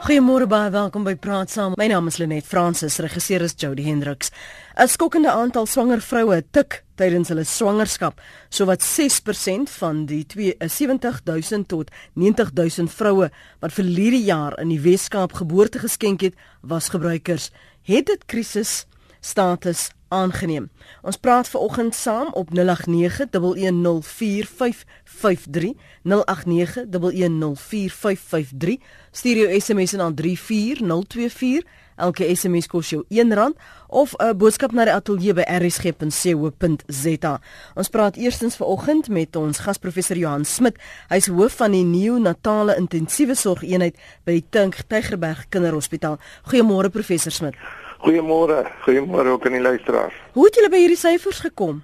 Goeiemôre baie welkom by Praat Saam. My naam is Lenet Fransis, regisseur is Jody Hendriks. 'n Skokkende aantal swanger vroue tik tydens hulle swangerskap. Sowat 6% van die 72000 tot 90000 vroue wat verlede jaar in die Wes-Kaap geboorte geskenk het, was gebruikers. Het dit krisis status aangeneem. Ons praat ver oggend saam op 0891104553 0891104553 stuur jou SMS na 34024 elke SMS kos jou R1 of 'n boodskap na die ateljee by rsg.co.za. Ons praat eerstens ver oggend met ons gasprofessor Johan Smit. Hy's hoof van die neonatale intensiewe sorgeenheid by die Tink Tygerberg Kinderhospitaal. Goeiemôre professor Smit. Goeiemôre, goeiemôre ook aan die luisteraars. Hoe het julle by hierdie syfers gekom?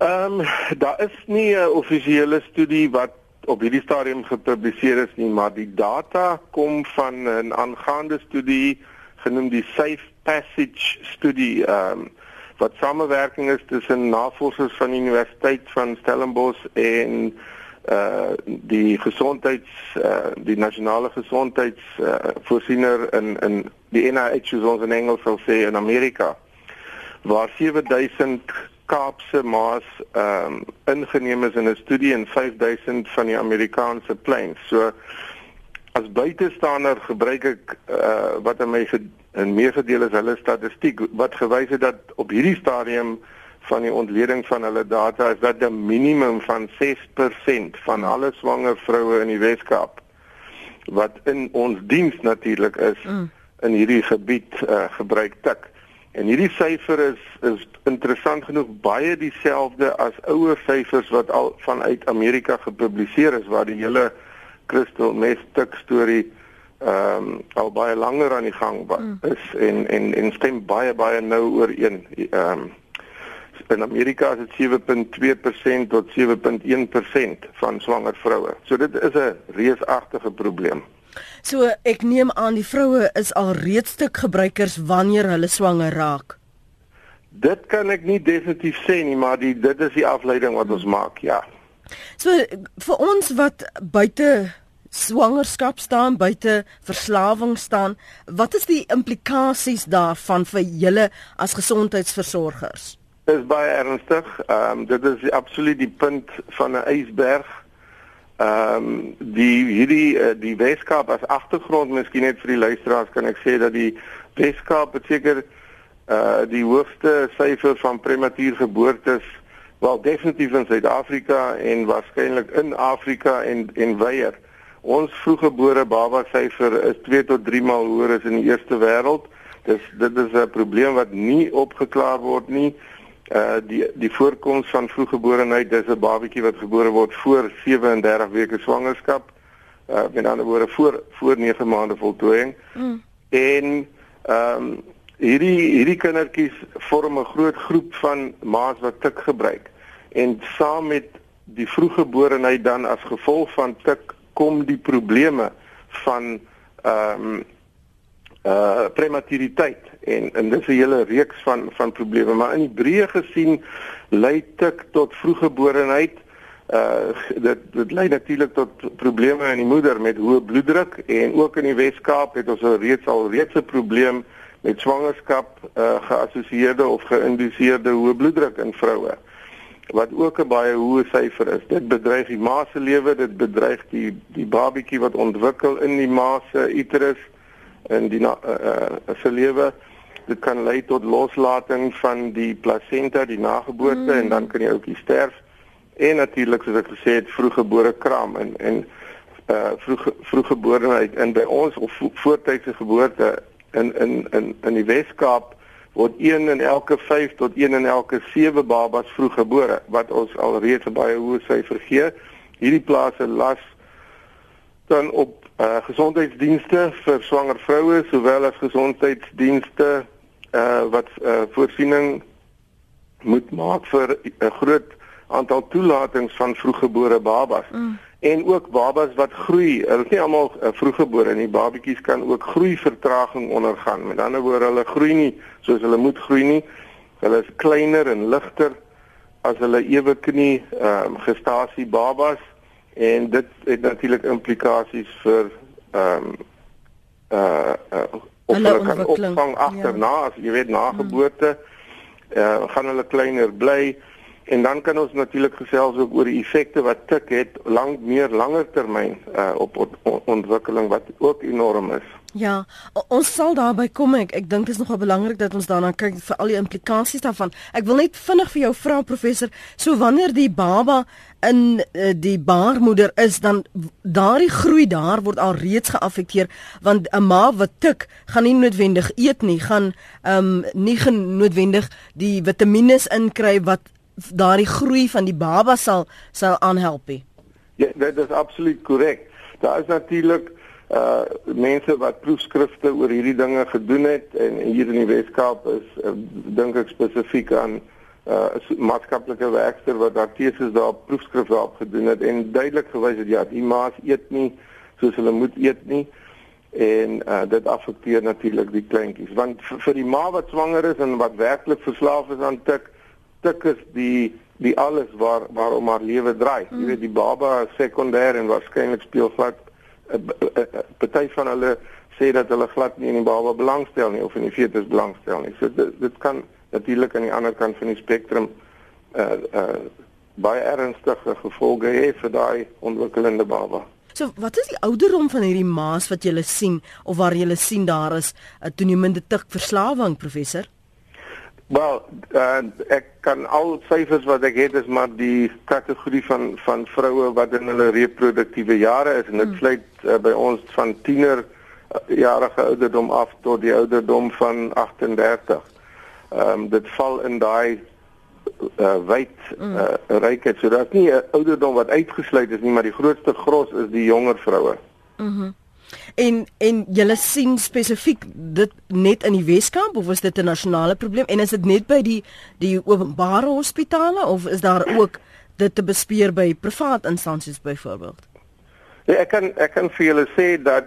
Ehm um, daar is nie 'n offisiële studie wat op hierdie stadium gepubliseer is nie, maar die data kom van 'n aangaande studie genoem die Safe Passage studie ehm um, wat samewerking is tussen navorsers van die Universiteit van Stellenbosch en uh die gesondheids uh die nasionale gesondheids uh, voorsiener in in die NIH soos ons in Engels sal sê in Amerika waar 7000 Kaapse maas ehm um, ingeneem is in 'n studie in 5000 van die Amerikaanse plains. So as buitestander gebruik ek uh wat in my in meegedeel is hulle statistiek wat gewys het dat op hierdie stadium van die ontleding van hulle data is dat 'n minimum van 6% van alle swanger vroue in die Weskaap wat in ons diens natuurlik is mm. in hierdie gebied uh, gebruik tik. En hierdie syfer is is interessant genoeg baie dieselfde as ouer syfers wat al vanuit Amerika gepubliseer is waar die hele crystal meth tik storie ehm um, al baie langer aan die gang mm. is en en en stem baie baie nou ooreen. Ehm um, in Amerika is dit 7.2% tot 7.1% van swanger vroue. So dit is 'n reusagtige probleem. So ek neem aan die vroue is al reeds stuk gebruikers wanneer hulle swanger raak. Dit kan ek nie definitief sê nie, maar die dit is die afleiding wat ons maak, ja. So vir ons wat buite swangerskap staan, buite verslawing staan, wat is die implikasies daarvan vir julle as gesondheidsversorgers? Is baie ernstig. Ehm um, dit is absoluut die punt van 'n ysberg. Ehm um, die hierdie uh, die Weskaap as agtergrond, miskien net vir die luisteraars kan ek sê dat die Weskaap seker uh die hoogste syfer van prematuur geboortes wel definitief in Suid-Afrika en waarskynlik in Afrika en en weier. Ons vroeggebore baba syfer is 2 tot 3 maal hoër as in die eerste wêreld. Dis dit is 'n probleem wat nie opgeklaar word nie uh die die voorkoms van vroeggeborenheid dis 'n babatjie wat gebore word voor 37 weke swangerskap. Uh met ander woorde voor voor 9 maande voltooiing. Mm. en ehm um, hierdie hierdie kindertjies vorm 'n groot groep van ma's wat tik gebruik. En saam met die vroeggeborenheid dan as gevolg van tik kom die probleme van ehm um, uh prematuriteit en en dis 'n hele reeks van van probleme maar in die breë gesien lei tik tot vroeggeborenheid uh dit dit lei natuurlik tot probleme in die moeder met hoë bloeddruk en ook in die Wes-Kaap het ons al reeds al reeds 'n probleem met swangerskap uh geassosieerde of geïnduseerde hoë bloeddruk in vroue wat ook 'n baie hoë syfer is. Dit bedreig die ma se lewe, dit bedreig die die babatjie wat ontwikkel in die ma se uterus in die uh, uh, se lewe dit kan lei tot loslating van die plasenta die nageboorte mm. en dan kan die ouetjie sterf en natuurlik soos ek gesê het vroeggebore kraam en en uh vroeg vroeggeborenheid in by ons of voortydse geboorte in in in in die Weskaap word 1 in elke 5 tot 1 in elke 7 babas vroeggebore wat ons alreeds baie hoë syfer gee. Hierdie plaas 'n las dan op uh gesondheidsdienste vir swanger vroue sowel as gesondheidsdienste uh wat uh voorsiening moet maak vir 'n groot aantal toelatings van vroeggebore babas. Mm. En ook babas wat groei. Hulle is nie almal uh, vroeggebore nie. Babatjies kan ook groeivertraging ondergaan. Met ander woorde, hulle groei nie soos hulle moet groei nie. Hulle is kleiner en ligter as hulle ewe knie ehm uh, gestasie babas en dit het natuurlik implikasies vir ehm um, uh, uh of hulle, hulle kan opvang agterna ja. as jy weet na geboorte mm. uh, gaan hulle kleiner bly en dan kan ons natuurlik gesels ook oor die effekte wat tik het lank meer langer termyn uh, op, op ontwikkeling wat ook enorm is. Ja, ons sal daarby kom ek ek dink dit is nogal belangrik dat ons daarna kyk vir al die implikasies daarvan. Ek wil net vinnig vir jou vra professor, so wanneer die baba in uh, die baarmoeder is dan daardie groei daar word al reeds geaffekteer want 'n ma wat tik gaan nie noodwendig eet nie, gaan ehm um, nie noodwendig die vitamiene inkry wat daardie groei van die baba sal sal aanhelp. Ja, dit is absoluut korrek. Daar is natuurlik uh mense wat proefskrifte oor hierdie dinge gedoen het en hier in die Weskaap is uh, dink ek spesifiek aan uh maatskaplike werkster wat daar teses daar proefskrifte op gedoen het en duidelik gewys het ja, die maas eet nie soos hulle moet eet nie en uh dit affekteer natuurlik die kleintjies want vir die ma wat swanger is en wat werklik verslaaf is aan tik tik is die die alles waar waarom haar lewe draai. Mm. Jy weet die baba is sekondêr en waarskynlik speel glad 'n uh, uh, uh, party van hulle sê dat hulle glad nie in die baba belangstel nie of in die fetus belangstel nie. So dit dit kan natuurlik aan die ander kant van die spektrum uh uh baie ernstige gevolge hê vir daai ontwikkelende baba. So wat is die ouderdom van hierdie maas wat jy sien of waar jy sien daar is 'n toenemende tik verslawing professor? Wel, uh, ek kan al syfers wat ek het is maar die kategorie van van vroue wat in hulle reproduktiewe jare is en dit hmm. sluit uh, by ons van tiener uh, jarige ouderdom af tot die ouderdom van 38. Ehm um, dit val in daai uh, wyd uh, rykheid. So daar's nie 'n ouderdom wat uitgesluit is nie, maar die grootste gros is die jonger vroue. Mhm. Mm En en julle sien spesifiek dit net in die Weskaap of is dit 'n nasionale probleem en is dit net by die die openbare hospitale of is daar ook dit te bespeer by privaat instansies byvoorbeeld? Ja, ek kan ek kan vir julle sê dat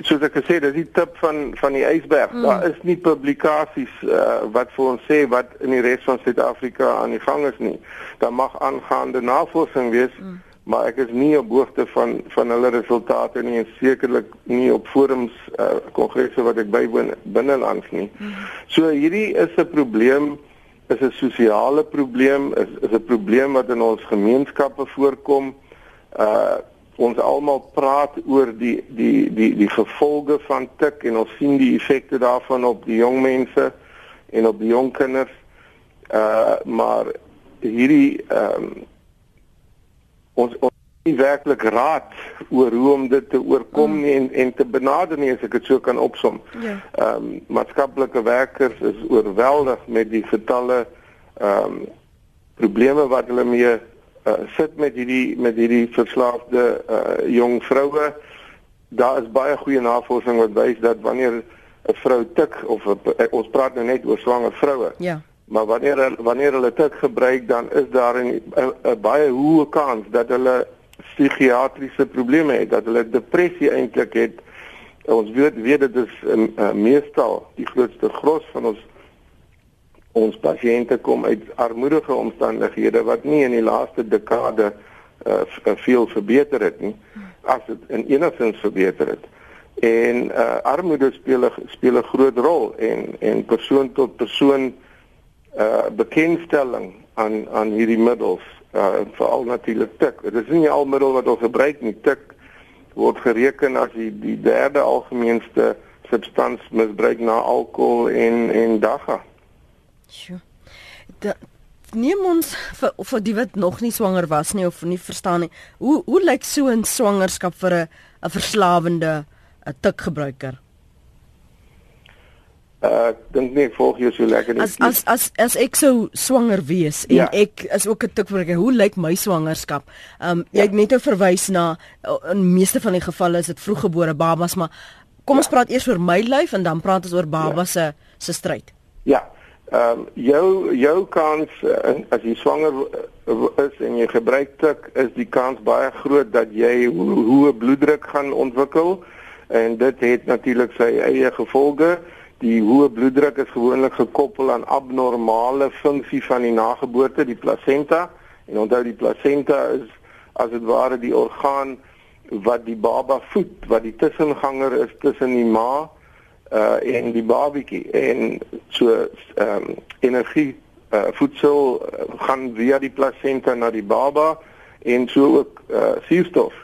soos ek gesê het, dis die tip van van die ysberg. Mm. Daar is nie publikasies uh, wat vir ons sê wat in die res van Suid-Afrika aan die gang is nie. Daar mag aangaande navorsing wees. Mm maar ek is nie op hoogte van van hulle resultate nie en sekerlik nie op forums uh, kongresse wat ek bywoon binnelands nie. So hierdie is 'n probleem is 'n sosiale probleem is is 'n probleem wat in ons gemeenskappe voorkom. Uh ons almal praat oor die die die die gevolge van tik en ons sien die effekte daarvan op die jong mense en op die jong kinders. Uh maar hierdie ehm um, ons ons nie werklik raad oor hoe om dit te oorkom mm. nie en en te benader nie as ek dit so kan opsom. Ja. Ehm um, maatskaplike werkers is oorweldig met die getalle ehm um, probleme wat hulle mee uh, sit met hierdie met hierdie verslaafde uh, jong vroue. Daar is baie goeie navorsing wat wys dat wanneer 'n vrou tik of a, ons praat nou net oor swanger vroue. Ja. Maar wanneer wanneer hulle dit gebruik dan is daar 'n baie hoë kans dat hulle psigiatriese probleme het, dat hulle depressie eintlik het. Ons weet weet dit is in uh, meestal die grootste gros van ons ons pasiënte kom uit armoedige omstandighede wat nie in die laaste dekade uh, veel verbeter het nie as dit in enigins verbeter het. En uh, armoede speel 'n speel 'n groot rol en en persoon tot persoon uh bekendstelling aan aan hierdie middels uh veral natuurlik tik. Dit is nie al middel wat ons gebruik nie. Tik word gereken as die die derde algemeenste substans misbruik na alkohol en en dagga. Sjoe. Neem ons vir vir die wat nog nie swanger was nie of nie verstaan nie. Hoe hoe lyk so 'n swangerskap vir 'n 'n verslawende 'n tikgebruiker? Uh, ek dink nie ek volg jou so lekker nie. As as as as ek sou swanger wees en ja. ek is ook 'n tikwerker, hoe lyk my swangerskap? Um jy ja. het net nou verwys na uh, in meeste van die gevalle is dit vroeggebore babas, maar kom ons ja. praat eers oor my lyf en dan praat ons oor babas se ja. se stryd. Ja. Ehm um, jou jou kans uh, as jy swanger uh, is en jy gebruik tik, is die kans baie groot dat jy hoë bloeddruk gaan ontwikkel en dit het natuurlik sy eie gevolge. Die hoë bloeddruk is gewoonlik gekoppel aan abnormale funksie van die nageboorte, die placenta. En onthou die placenta is as dit ware die orgaan wat die baba voed, wat die tussenganger is tussen die ma uh en die babatjie en so ehm um, energie uh voedsel uh, gaan via die plasenta na die baba en so ook uh suurstof.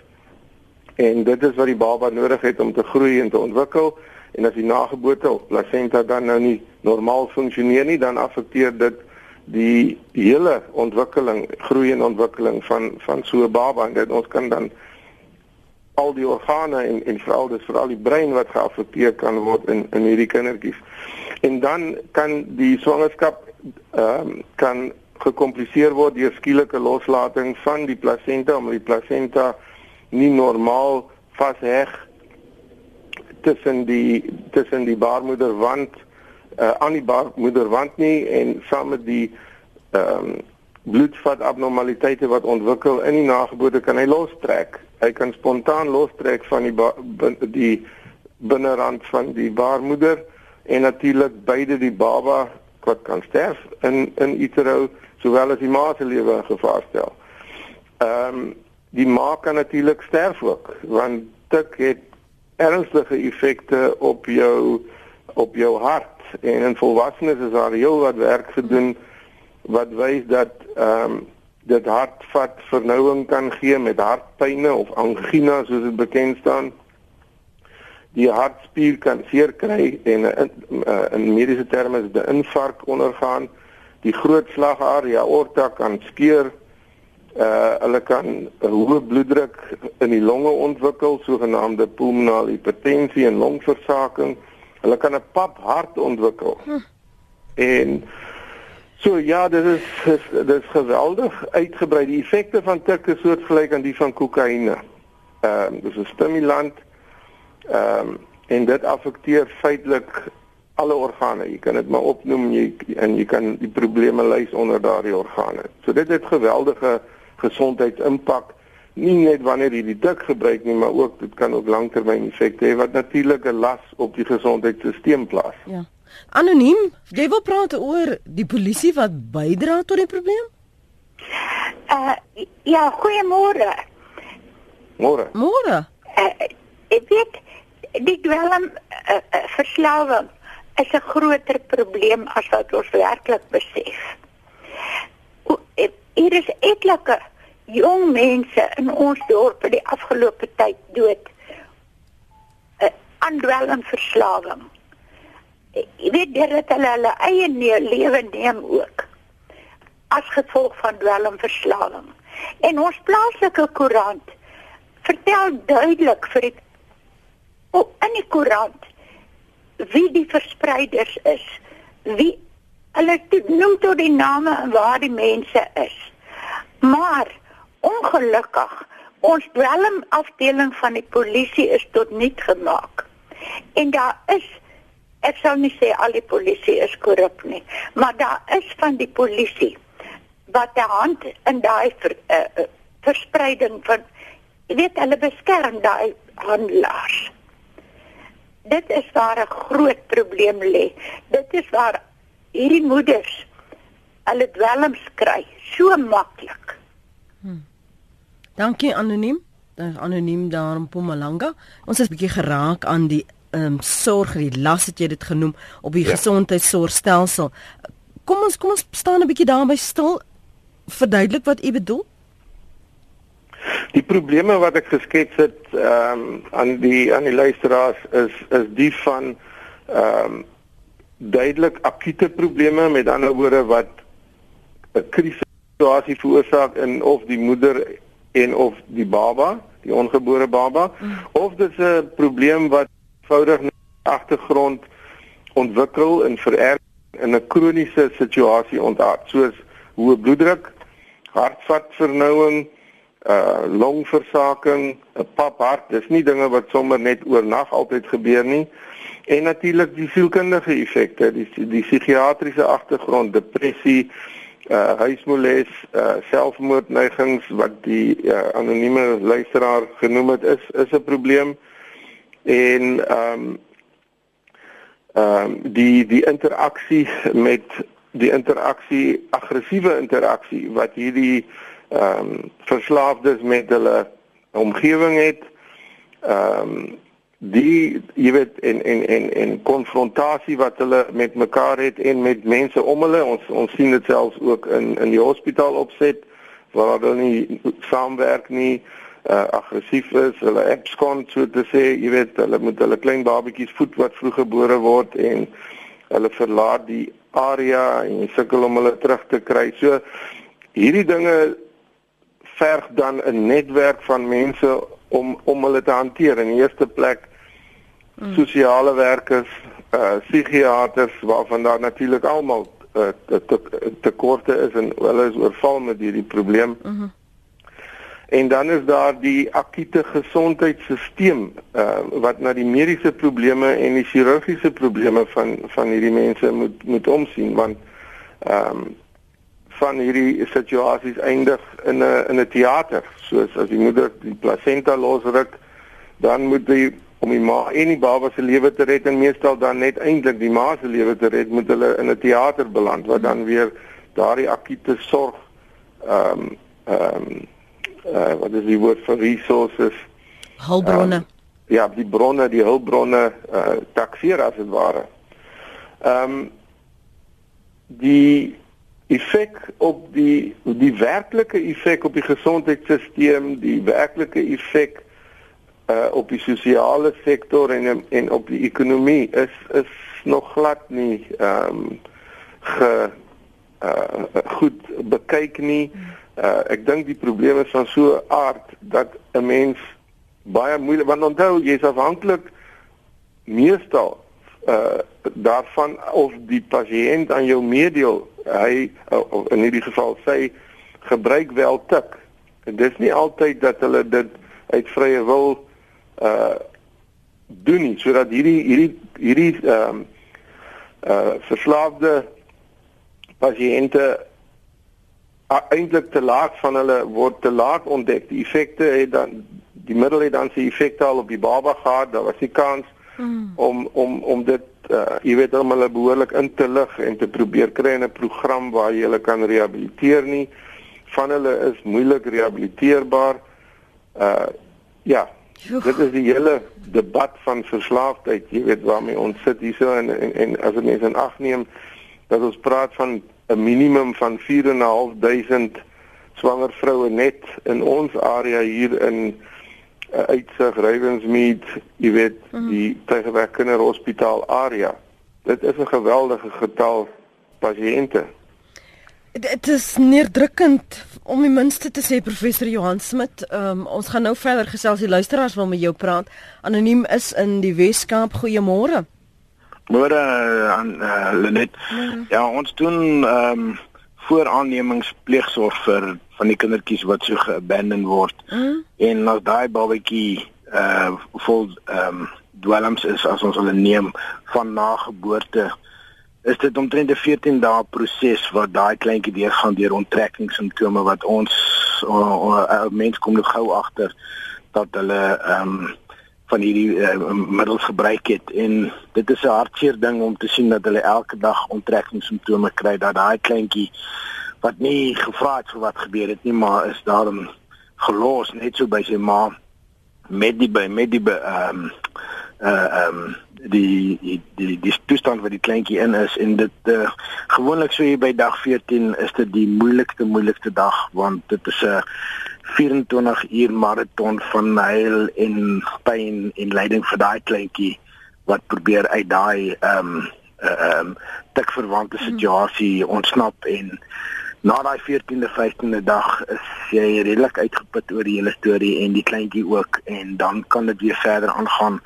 En dit is wat die baba nodig het om te groei en te ontwikkel en as die nageboorte of plasenta dan nou nie normaal funksioneer nie, dan affekteer dit die hele ontwikkeling, groei en ontwikkeling van van so 'n baba en dit ons kan dan al die organe en en veral dis veral die brein wat geaffekteer kan word in in hierdie kindertjies. En dan kan die swangerskap ehm um, kan gekompliseer word deur skielike loslating van die plasenta omdat die plasenta nie normaal vasheg tussen die tussen die baarmoederwand uh, aan die baarmoederwand nie en saam met die ehm um, bloedvat abnormaliteite wat ontwikkel in die nageboorte kan hy lostrek. Hy kan spontaan lostrek van die die binnerand van die baarmoeder en natuurlik beide die baba wat kan sterf in in utero sowel as die ma se lewe in gevaar stel. Ehm um, die ma kan natuurlik sterf ook want dit het ernstige effekte op jou op jou hart en in volwassenes is daar heel wat werk gedoen wat wys dat ehm um, dit hartvat vernouing kan gee met hartpynne of angina soos dit bekend staan. Die hartspier kan seer kry en in, in mediese terme is dit 'n infark ondergaan. Die groot slagarea aorta kan skeur uh hulle kan 'n hoë bloeddruk in die longe ontwikkel, sogenaamde pulmonale hipertensie en longversaking. Hulle kan 'n pap hart ontwikkel. Hm. En so ja, dit is dit is geweldig uitgebrei. Die effekte van tik is soortgelyk aan die van kokaine. Ehm uh, dis 'n stimulant. Ehm um, en dit affekteer feitelik alle organe. Jy kan dit maar opnoem jy en jy kan die probleme lys onder daardie organe. So dit het geweldige gesondheidsimpak nie net wanneer jy die dik gebruik nie, maar ook dit kan ook langtermyn effekte hê wat natuurlik 'n las op die gesondheidstelsel plaas. Ja. Anoniem, jy wil praat oor die polisie wat bydra tot die probleem? Uh ja, goeiemôre. Môre. Môre. Uh, ek weet die dwelm uh, uh, verslawing is 'n groter probleem as wat ons werklik besef. O, hier is etlike jong mense in ons dorp die afgelope tyd dood uh, aan dwelmverslawing. Jy weet dit hulle hulle eie ne lewe neem ook as gevolg van dwelmverslawing. En ons plaaslike koerant vertel duidelik vir die oh, in die koerant wie die verspreiders is. Wie hulle noem tot die name en waar die mense is. Maar ongelukkig ons dwelm afdeling van die polisie is tot niet gemaak. En daar is ek sal nie sê al die polisie is korrup nie, maar daar is van die polisie wat die hand in daai ver, uh, verspreiding van jy weet hulle beskerm daai handelaars. Dit is waar 'n groot probleem lê. Dit is waar hierdie moeders hulle dwelms kry so maklik. Hmm. Dankie anoniem. Dan anoniem daar in Mpumalanga. Ons 'n bietjie geraak aan die ehm um, sorg, die las het jy dit genoem op die ja. gesondheidsorgstelsel. Kom ons kom ons staan 'n bietjie daarby stil. Verduidelik wat u bedoel. Die probleme wat ek geskets het ehm um, aan die aan die luisteraars is is die van ehm um, duidelik akute probleme met ander woorde wat 'n krisissituasie veroorsaak in of die moeder en of die baba, die ongebore baba, mm. of dit 'n probleem wat eenvoudig agtergrond ontwikkel en vererg in 'n kroniese situasie ontaard, soos hoë bloeddruk, hartvatvernouing, uh longversaking, 'n paphart, dis nie dinge wat sommer net oornag altyd gebeur nie. En natuurlik die sielkundige effekte, die die psigiatriese agtergrond, depressie, uh huismoles, uh selfmoordneigings wat die uh, anonieme luisteraar genoem het is is 'n probleem. En ehm um, ehm um, die die interaksie met die interaksie aggressiewe interaksie wat hierdie ehm um, verslaafdes met hulle omgewing het ehm um, die jy weet en en en en konfrontasie wat hulle met mekaar het en met mense om hulle ons ons sien dit selfs ook in in die hospitaal opset waar hulle nie saamwerk nie uh, aggressief is hulle apps kon so te sê jy weet hulle moet hulle klein babetjies voed wat vroeg gebore word en hulle verlaat die area en sukkel om hulle terug te kry. So hierdie dinge verg dan 'n netwerk van mense om om hulle te hanteer. In die eerste plek mm. sosiale werkers, uh psigiaters waarvan daar natuurlik almal uh, tekorte te is en hulle is oorval met hierdie probleem. Mm -hmm. En dan is daar die akute gesondheidstelsel uh wat na die mediese probleme en die chirurgiese probleme van van hierdie mense moet moet omsien want ehm um, van hierdie situasies eindig in 'n in 'n teater soos as die moeder die plasenta losruk dan moet die om die ma en die baba se lewe te red en meestal dan net eintlik die ma se lewe te red moet hulle in 'n teater beland wat dan weer daardie akute sorg ehm um, ehm um, uh, wat is die woord vir resources? Hulpbronne. Um, ja die bronne die hulpbronne uh, takseer as dit ware. Ehm um, die effek op die die werklike effek op die gesondheidstelsel die werklike effek uh, op die sosiale sektor en en op die ekonomie is is nog glad nie ehm um, ge uh, goed bekyk nie. Uh, ek dink die probleem is van so 'n aard dat 'n mens baie moeilik want onthou jy's afhanklik meestal uh daarvan of die pasiënt aan jou meedeel hy uh, in hierdie geval sy gebruik wel tik. En dis nie altyd dat hulle dit uit vrye wil uh doen nie sodat hierdie hierdie hierdie ehm um, uh verslaafde pasiënte eintlik te laat van hulle word te laat ontdek. Die effekte het dan die middel het dan sy effekte al op die baba gehad. Daar was die kans mm. om om om dit uh jy weet om hulle behoorlik in te lig en te probeer kry in 'n program waar jy hulle kan rehabiliteer nie. Van hulle is moeilik rehabiliteerbaar. Uh ja, Joeg. Dit is die hele debat van verslaafdheid, jy weet waarmee ons sit hierso en, en en as mense in ag neem dat ons praat van 'n minimum van 4.500 swanger vroue net in ons area hier in uh, uitsig Ravensmead, jy weet, mm -hmm. die Tygerberg Kinderhospitaal area. Dit is 'n geweldige getal pasiënte. Dit is neerdrukkend om die minste te sê professor Johan Smit. Um, ons gaan nou verder gesels. Die luisteraars wil met jou praat. Anoniem is in die Weskaap. Goeiemôre. Môre aan uh, Lenet. Ja, ons doen ehm um, vooraannemingspleegsorg vir van die kindertjies wat so geabandon word. Mm. En as daai babatjie uh vol ehm um, dwelms is as ons hulle neem van nageboorte is dit omtrent 'n 14 dae proses wat daai kleintjie deurgaan deur onttrekkingssimptome wat ons uh, uh, uh, mens kom nou gou agter dat hulle ehm um, van hierdie uh, middels gebruik het. En dit is 'n hartseer ding om te sien dat hulle elke dag onttrekkingssimptome kry dat daai kleintjie wat nie gevra het vir wat gebeur het nie maar is daarom gelos net so by sy ma met die met die ehm um, uh ehm um, die die die, die toestand wat die kleintjie in is en dit uh, gewoonlik so hier by dag 14 is dit die moeilikste moeilikste dag want dit is 'n 24 uur maraton van huil en pyn en lyding vir daai kleintjie wat probeer uit daai ehm um, ehm um, dik verwante mhm. situasie ontsnap en na daai 14de 15de dag is jy redelik uitgeput oor die hele storie en die kleintjie ook en dan kan dit weer verder aangaan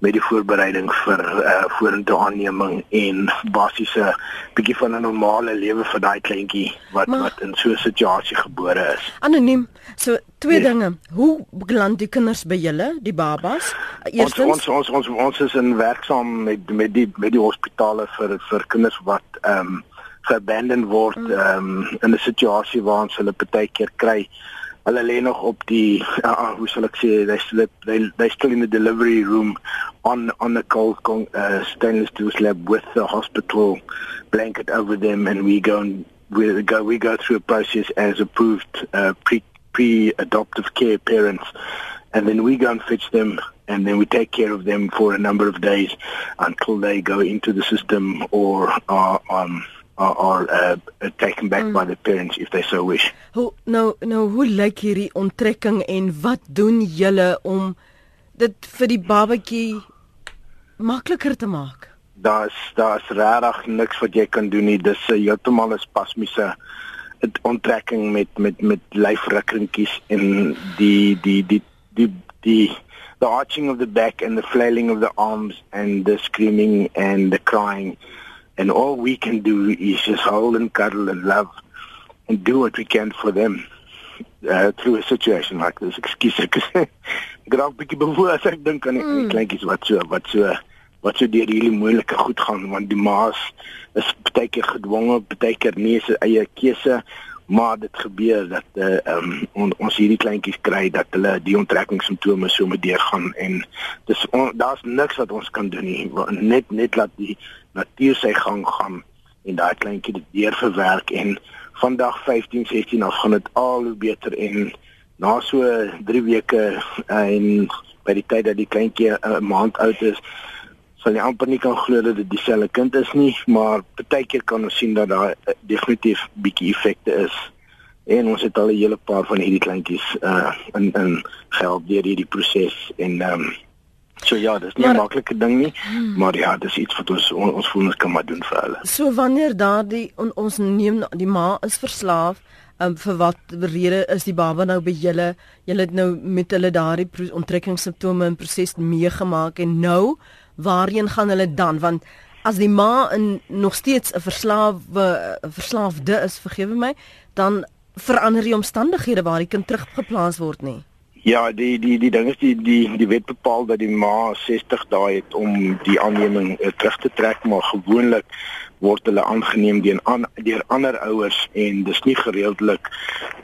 met die voorbereiding vir uh vorentoe aanneming en basiese bietjie van 'n normale lewe vir daai kleintjie wat maar, wat in so 'n situasie gebore is. Anoniem. So twee yes. dinge. Hoe beland die kinders by julle, die babas? Eerstens ons ons ons ons, ons is in werksaam met met die met die hospitale vir vir kinders wat ehm um, geabandon word mm. ehm um, in 'n situasie waar ons hulle baie keer kry hulle lê nog op die uh, hoe sal ek sê they slip they they still in the delivery room on on the cold uh, stainless steel slab with the hospital blanket over them and we go and we go we go through a process as approved uh, pre pre adoptive care parents and then we go and fetch them and then we take care of them for a number of days until they go into the system or are um are, are uh, taken back mm. by the parents if they so wish. Hoe nou nou hoe lyk hierdie onttrekking en wat doen julle om dit vir die babatjie makliker te maak? Daar's daar's regtig niks wat jy kan doen nie. Dis uh, heeltemal 'n spasmiese onttrekking met met met lyfrukkingkies en die die die die die the arching of the back and the flailing of the arms and the screaming and the crying and all we can do is just hold and cuddle and love and do what we can for them uh, through a situation like this. Excuse ek graag bietjie bewoe as ek dink aan die mm. kleintjies wat so wat so wat so deur hierdie moeilike goed gaan want die maas is baie keer gedwonge baie keer nie sy eie keuse maar dit gebeur dat uh, um, on, ons hierdie kleintjies kry dat hulle die onttrekkingssimptome so met deurgaan en dis daar's niks wat ons kan doen nie. Net net laat die natuur sy gang gaan en daai kleintjie dit deur verwerk en vandag 15 16 af gaan dit al hoe beter en na so 3 weke uh, en by die tyd dat die kleintjie 'n uh, maand oud is sal jy amper nie kan glo dat dit dieselfde kind is nie, maar baie keer kan ons sien dat daar uh, definitief bietjie effekte is. En ons het al 'n hele paar van hierdie kleintjies uh in in gehelp deur hierdie proses en ehm um, so ja, dis nie 'n maklike ding nie, hmm. maar ja, dis iets wat ons on, ons voel ons kan maar doen vir hulle. So wanneer daardie on, ons neem die ma is verslaaf Um, vir wat rede is die baba nou by julle? Julle het nou met hulle daardie onttrekkingssimptome in proses meegemaak en nou waarheen gaan hulle dan? Want as die ma in nog steeds 'n verslawe verslaafde is vergewe my dan verander die omstandighede waar die kind teruggeplaas word nie Ja, die die die ding is die die die wet bepaal dat die ma 60 dae het om die aanneming uh, terug te trek, maar gewoonlik word hulle aangeneem deur aan deur ander ouers en dis nie gereeldelik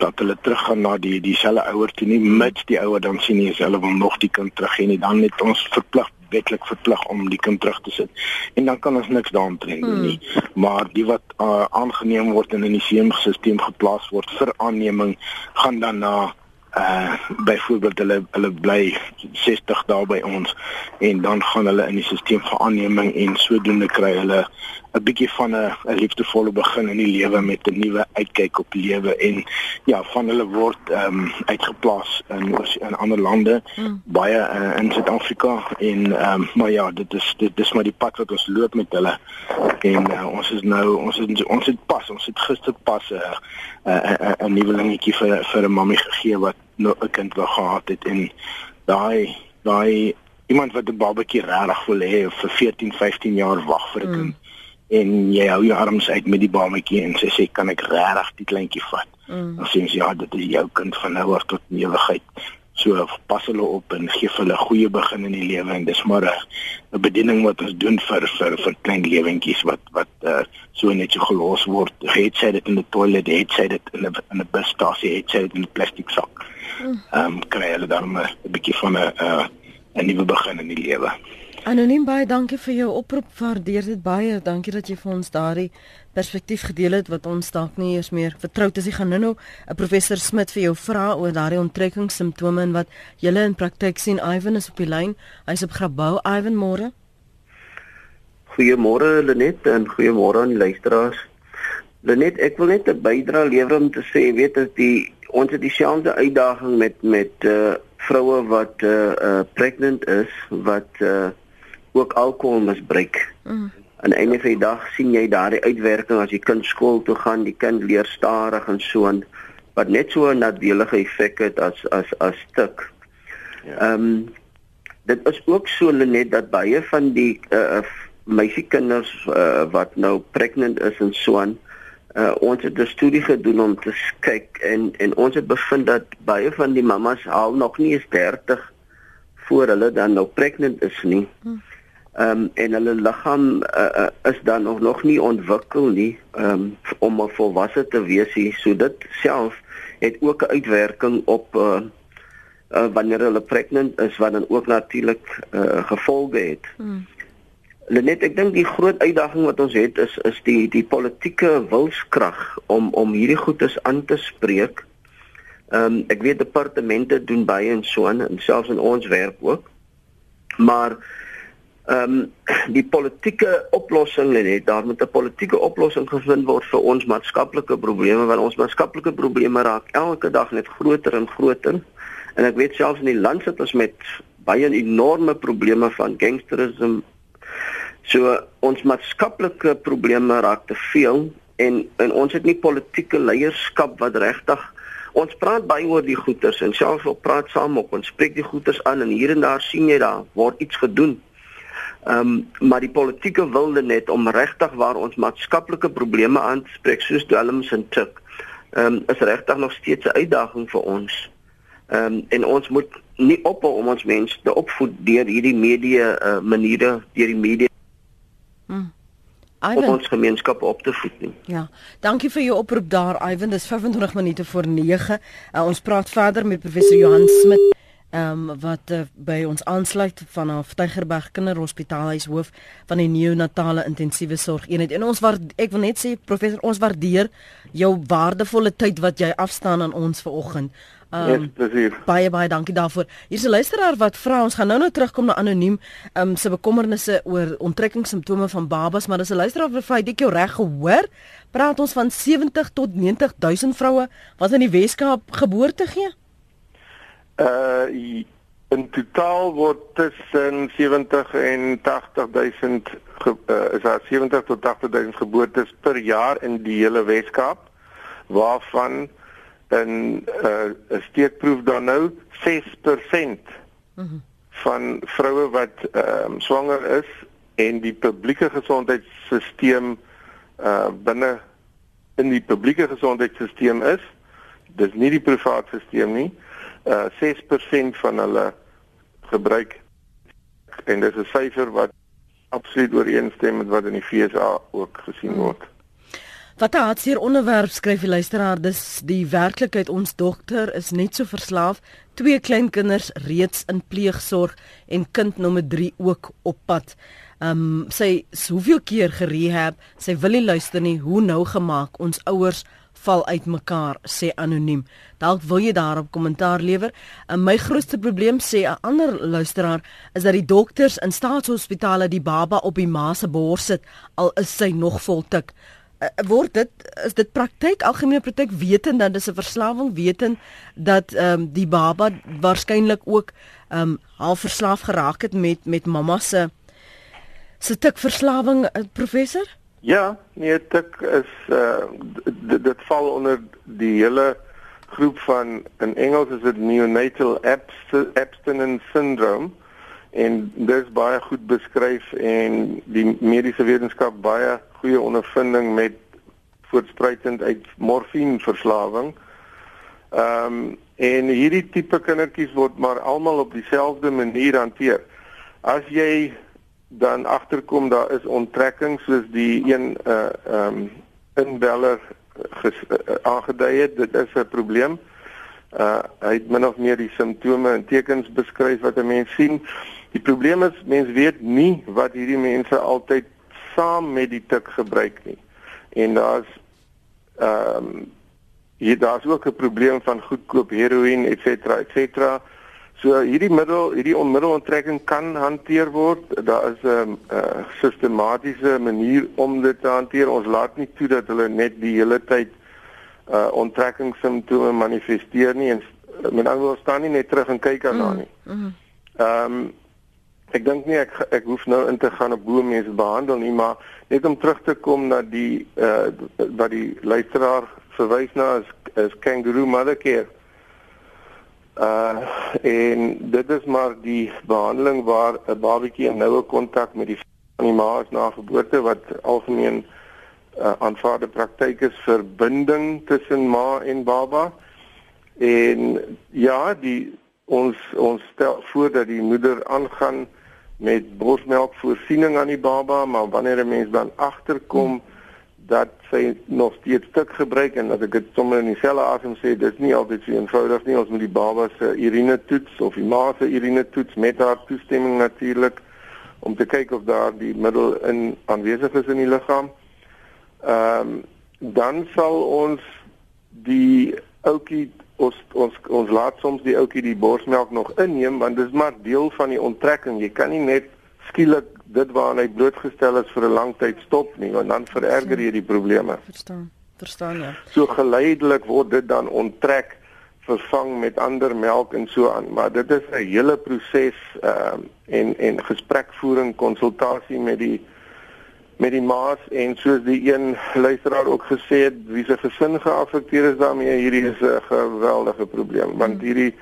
dat hulle teruggaan na die dieselfde ouer toe nie, mits die ouer dan sien nie hulle wil nog die kind terug hê nie, dan het ons verplig wetlik verplig om die kind terug te sit. En dan kan ons niks daaraan doen hmm. nie. Maar die wat uh, aangeneem word en in die seemstelsel geplaas word vir aanneming gaan dan na uh byvoorbeeld hulle hulle bly 60 dae by ons en dan gaan hulle in die stelsel vir aanneming en sodoende kry hulle 'n bietjie van 'n 'n liefdevolle begin in die lewe met 'n nuwe uitkyk op lewe en ja, van hulle word ehm um, uitgeplaas in in ander lande, mm. baie uh, in Suid-Afrika en ehm um, maar ja, dit is dit dis maar die pad wat ons loop met hulle. En uh, ons is nou ons het ons het pas, ons het gister pas 'n 'n uh, 'n uh, nuwe lingetjie vir vir 'n mammie gegee wat nou 'n kind wou gehad het en daai daai iemand wat 'n babatjie regtig wil hê vir 14, 15 jaar wag vir 'n mm. kind en jy hou jou arms uit met die babatjie en sy sê kan ek regtig die kleintjie vat. Mm. Dan sê sy ja, dit is jou kind van nou af tot ewigheid. So pas hulle op en gee hulle 'n goeie begin in die lewe en dis maar 'n bediening wat ons doen vir vir vir klein lewentjies wat wat uh, so net so gelos word. Het sy dit in die toilet, het sy dit in 'n in 'n busstasie, het sy dit in 'n plastiek sak. Mm. Ehm um, kry hulle dan 'n bietjie van 'n 'n nuwe begin in die lewe. Anoniem baie dankie vir jou oproep. Waardeer dit baie. Dankie dat jy vir ons daardie perspektief gedeel het wat ons dalk nie eers meer vertroud is. Ek gaan nou-nou 'n professor Smit vir jou vra oor daardie onttrekkingssimptome en wat julle in praktyk sien. Ivan is op die lyn. Hy's op Grabouw. Ivan, môre. Goeiemôre Lenet en goeiemôre aan die luisteraars. Lenet, ek wil net 'n bydrae lewer om te sê, weet as die ons het dieselfde uitdaging met met uh vroue wat uh, uh pregnant is wat uh ook alkohol misbruik. Mm. Aan die einde van die dag sien jy daardie uitwerking as die kind skool toe gaan, die kind leer stadig en so en wat net so 'n nadelige effek het as as as stuk. Ja. Ehm um, dit is ook so net dat baie van die uh, meisiekinders uh, wat nou pregnant is en so aan uh, ons het 'n studie gedoen om te kyk en en ons het bevind dat baie van die mammas al nog nie eens 30 voor hulle dan nou pregnant is nie. Hmm ehm um, en hulle liggaam uh, uh, is dan nog nog nie ontwikkel nie um, om 'n volwasse te wees nie. So dit self het ook 'n uitwerking op uh, uh, wanneer hulle pregnant is wat dan ook natuurlik uh, gevolge het. Hmm. Net ek dink die groot uitdaging wat ons het is is die die politieke wilskrag om om hierdie goedes aan te spreek Ehm um, ek weet departemente doen baie en so en selfs in ons werk ook. Maar ehm um, die politieke oplossing lê net daar moet 'n politieke oplossing gevind word vir ons maatskaplike probleme want ons maatskaplike probleme raak elke dag net groter en groter. En ek weet selfs in die land sit ons met baie enorme probleme van gangsterisme. So ons maatskaplike probleme raak te veel en en ons het nie politieke leierskap wat regtig ons praat baie oor die goeters en selfs op praat saam op ons spreek die goeters aan en hier en daar sien jy daar word iets gedoen. Ehm um, maar die politieke wilde net om regtig waar ons maatskaplike probleme aan te spreek soos dwelms en tik. Ehm um, is regtig nog steeds 'n uitdaging vir ons. Ehm um, en ons moet nie ophou om ons mense te opvoed deur hierdie media uh, maniere deur die media. Hmm. Ivan. om ons gemeenskap op te voed nie. Ja. Dankie vir jou oproep daar Ivan. Dis 25 minute voor 9. Uh, ons praat verder met professor Johan Smit ehm um, wat uh, by ons aansluit vanaf Tygerberg Kinderhospitaal hy is hoof van die neonatale intensiewe sorg eenheid en ons waar ek wil net sê professor ons waardeer jou waardevolle tyd wat jy afstaan aan ons vanoggend. Um, baie baie dankie daarvoor. Hier's 'n luisteraar wat vra ons gaan nou nou terugkom na anoniem um, se bekommernisse oor onttrekkingssimptome van babas, maar dis 'n luisteraar wat vra ek jou reg gehoor? Praat ons van 70 tot 90 000 vroue wat in die Weskaap geboorte gee? Uh in totaal word tussen 70 en 80000 uh, is daar 70 tot 80000 geboortes per jaar in die hele Weskaap waarvan in 'n uh, steekproef dan nou 6% mhm. van vroue wat ehm um, swanger is en die publieke gesondheidstelsel uh binne in die publieke gesondheidstelsel is dis nie die privaat stelsel nie uh 6% van hulle gebruik. En dis 'n syfer wat absoluut ooreenstem met wat in die FSA ook gesien hmm. word. Wat 'n hartseer onderwerp skryf die luisteraar, dis die werklikheid. Ons dogter is net so verslaaf, twee kleinkinders reeds in pleegsorg en kind nommer 3 ook op pad. Ehm um, sy soveel keer gerehab, sy wil nie luister nie, hoe nou gemaak? Ons ouers val uitmekaar sê anoniem. Dalk wil jy daarop kommentaar lewer. En my grootste probleem sê 'n ander luisteraar is dat die dokters in staatshospitale die baba op die ma se bors sit al is sy nog vol tik. Uh, word dit is dit praktyk algemene praktyk wetend dat dis 'n verslawing wetend dat ehm um, die baba waarskynlik ook ehm um, half verslaaf geraak het met met mamma se se tik verslawing uh, professor? Ja, nee, dit is uh dit, dit val onder die hele groep van in Engels is dit neonatal abstinence syndrome en dit is baie goed beskryf en die mediese wetenskap baie goeie ondervinding met voortspruitend uit morfineverslawing. Ehm um, en hierdie tipe kindertjies word maar almal op dieselfde manier hanteer. As jy dan agterkom daar is onttrekking soos die een uh ehm um, inbeller uh, aangedui het dit is 'n probleem. Uh hy het min of meer die simptome en tekens beskryf wat 'n mens sien. Die probleem is mense weet nie wat hierdie mense altyd saam met die tik gebruik nie. En daar's ehm um, hier daar's ook 'n probleem van goedkoop heroïne et cetera et cetera. So hierdie middel, hierdie onmiddelontrekking kan hanteer word. Daar is 'n uh, sistematiese manier om dit te hanteer. Ons laat nie toe dat hulle net die hele tyd uh onttrekkingssimptome manifesteer nie en met ander woorde staan nie net terug en kyk daarna mm, nie. Mm. Ehm um, ek dink nie ek ek hoef nou in te gaan op hoe mense behandel nie, maar net om terug te kom na die uh wat die luisteraar verwys na is, is kangaroo mother care. Uh en dit is maar die behandeling waar 'n babatjie 'n noue kontak met die van die ma is na geboorte wat algemeen uh, aanvaarde praktyk is vir binding tussen ma en baba. En ja, die ons ons stel voor dat die moeder aangaan met borsmelkvoorsiening aan die baba, maar wanneer 'n mens dan agterkom hmm dat sy nog steeds stuk gebruik en as ek dit sommer in dieselfde asem sê, dit is nie altyd so eenvoudig nie. Ons moet die baba se urine toets of die ma se urine toets met haar toestemming natuurlik om te kyk of daar die middel in aanwesig is in die liggaam. Ehm um, dan sal ons die ouetjie ons ons ons laat soms die ouetjie die borsmelk nog inneem want dis maar deel van die onttrekking. Jy kan nie net skielik dit waaraan hy blootgestel is vir 'n lang tyd stop nie want dan vererger jy die probleme. Verstaan. Verstaan ja. So geleidelik word dit dan onttrek vervang met ander melk en so aan, maar dit is 'n hele proses ehm uh, en en gesprekvoering, konsultasie met die met die maas en soos die een luisteraar ook gesê het, wie se gesin geaffekteer is daarmee, hierdie is 'n geweldige probleem want hmm. hierdie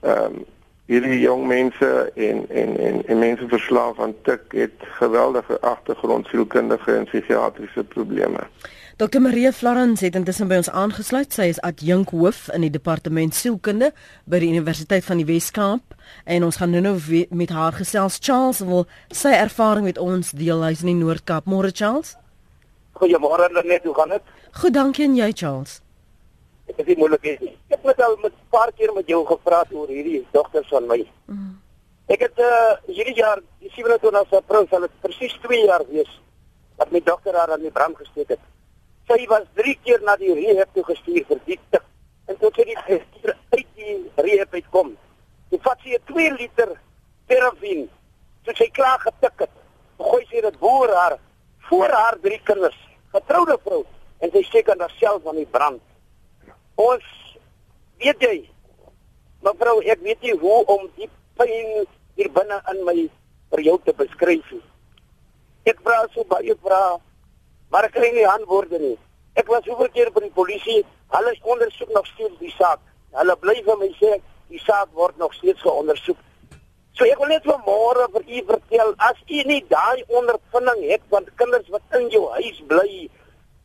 ehm um, hierdie jong mense en en en en mense verslaaf aan tik het geweldige agtergrond sielkundige en psigiatriese probleme. Dr Marie Florence het intussen by ons aangesluit. Sy is adjunk hoof in die departement sielkunde by die Universiteit van die Wes-Kaap en ons gaan nou-nou met haar gesels. Charles wil sy ervaring met ons deel. Hy's in die Noord-Kaap. Môre Charles. Goeiemôre Lenet, hoe gaan dit? Goed, dankie en jy Charles? Ek is nie moeilik nie. Ek het al met 'n paar keer met jou gepraat oor hierdie dogters van my. Mm. Ek het uh hierdie jaar, die 27 April, sal dit presies 2 jaar wees dat my dogter haar aan die brand gesteek het. Sy was 3 keer na die rehab toe gestuur vir diepte. En toe sy die gestuur uit die rehab uitkom, toe vat sy 'n 2 liter terafin. Toe sy klaar getik het, gooi sy dit voor haar voor haar drie kinders, getroude vrou, en sy steek aan haarself van die brand. Ons weet jy mevrou ek weet nie hoe om die pyn hier binne in my vir jou te beskryf nie. Ek vra so baie vra maar ek kry nie antwoorde nie. Ek was oor keer by die polisie, hulle ondersoek nog steeds die saak. Hulle bly vir my sê die saak word nog steeds geondersoek. So ek wil net vanmôre vir u vertel as u nie daai ondervinding het van kinders wat in jou huis bly,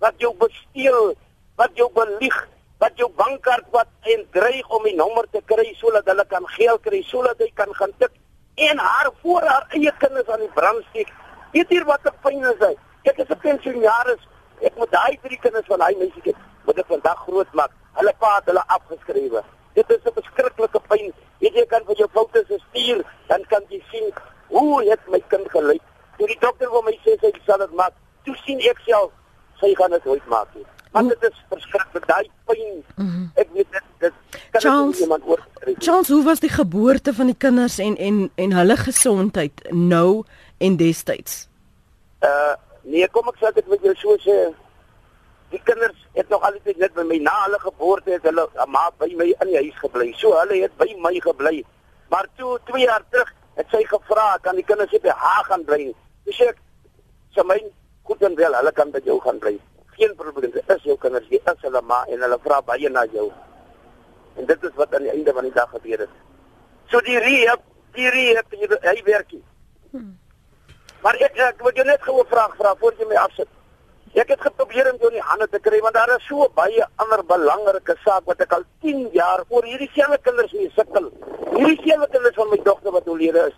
wat jou besteel, wat jou belieg, wat jou bankkaart wat en dreig om die nommer te kry sodat hulle kan geld kry sodat hy kan gaan tik en haar voor haar eie kinders aan die brand steek. Weet hier wat 'n pyn is hy. Ek is 'n pensionaris. Ek moet daai drie kinders van hy meisie moet ek vandag groot maak. Hulle pa het hulle afgeskrywe. Dit is 'n beskrikkelike pyn. Weet jy kan vir jou foto's stuur, dan kan jy sien hoe het my kind gelyk. Toe die dokter vir my sê sy sal dit maak, toe sien ek self sy gaan dit ooit maak. Nie. Want dit is verskriklik daai pyn. Mm -hmm. Ek weet dit dit kan Charles, iemand oor. Charles, hoe was die geboorte van die kinders en en en hulle gesondheid nou en destyds? Uh nee, kom ek sê dit met jou so sê. Die kinders het nog altyd net by my na hulle geboorte het hulle ma by my in die huis gebly. So hulle het by my gebly. Maar toe 2 jaar terug het sy gevra kan die kinders by haar gaan bly. Dis ek sê my goed en wel, hulle kan by jou gaan bly geen probleem. Dit is jou kinders, jy is hulle ma en hulle vra baie na jou. En dit is wat aan die einde van die dag gebeur het. So die rehab, die rehab, hy werk nie. Hmm. Maar ek ek wil jou net gou 'n vraag vra voor jy my afsit. Ek het geprobeer om jou in die hande te kry want daar is so baie ander belangrike saak wat ek al 10 jaar oor hierdie selfe kinders mee sukkel. Hierdie selfe kinders van my dogter wat oorlede is.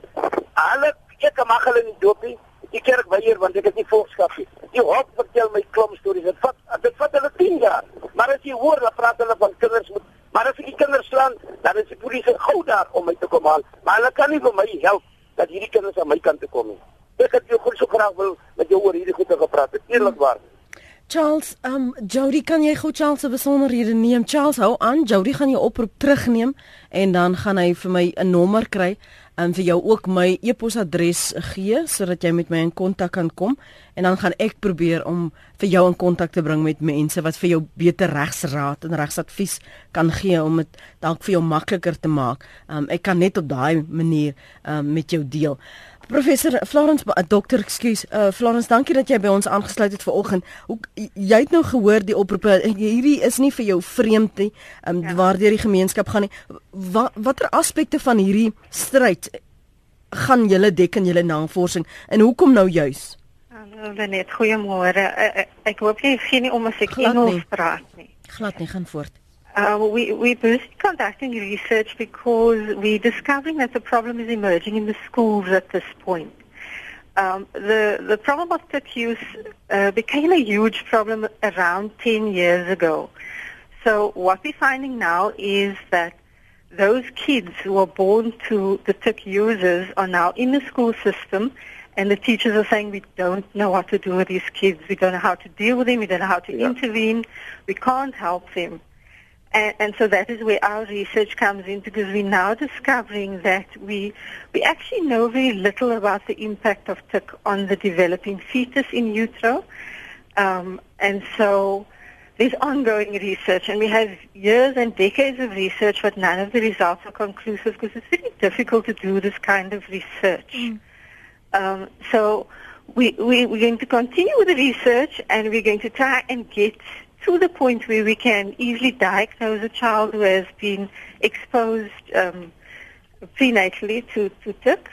Hulle ek mag hulle nie doop nie die kerk weier want ek is nie volkskap nie. Die hof vertel my klomp stories. Dit vat dit vat hulle 10 jaar. Maar as jy hoor dat praat hulle van kinders moet maar as ek die kinders slaan, dan is die polisie gou daar om my te kom haal. Maar hulle kan nie vir my help dat hierdie kinders aan my kant toe kom nie. Ek het jou goed so graag wil met jou oor hierdie goeie gepraat. Eerlikwaar. Charles, um Jody, kan jy gou Charles se besonderhede neem? Charles, hou aan. Jody gaan jou oproep terugneem en dan gaan hy vir my 'n nommer kry en vir jou ook my e-posadres gee sodat jy met my in kontak kan kom en dan gaan ek probeer om vir jou in kontak te bring met mense wat vir jou beter regsraad en regsadvies kan gee om dit dalk vir jou makliker te maak. Um, ek kan net op daai manier um, met jou deel. Professor Florence dokter ekskuus uh, Florence dankie dat jy by ons aangesluit het vanoggend. Jy het nou gehoor die oproepe hierdie is nie vir jou vreemd nie um, ja. waardeur die gemeenskap gaan nie. Wa, watter aspekte van hierdie stryd gaan julle dek in julle navorsing en hoekom nou juis? Hallo Lenet, goeiemôre. Uh, ek hoop jy gee nie om as ek Engels praat nie. Glad nie, gaan voort. Uh, we, we're busy conducting research because we're discovering that the problem is emerging in the schools at this point. Um, the, the problem of tech use uh, became a huge problem around 10 years ago. So what we're finding now is that those kids who are born to the tech users are now in the school system and the teachers are saying we don't know what to do with these kids. We don't know how to deal with them. We don't know how to yeah. intervene. We can't help them. And, and so that is where our research comes in because we're now discovering that we, we actually know very little about the impact of TIC on the developing fetus in utero. Um, and so there's ongoing research and we have years and decades of research but none of the results are conclusive because it's very difficult to do this kind of research. Mm. Um, so we, we, we're going to continue with the research and we're going to try and get to the point where we can easily diagnose a child who has been exposed um, prenatally to, to TIC.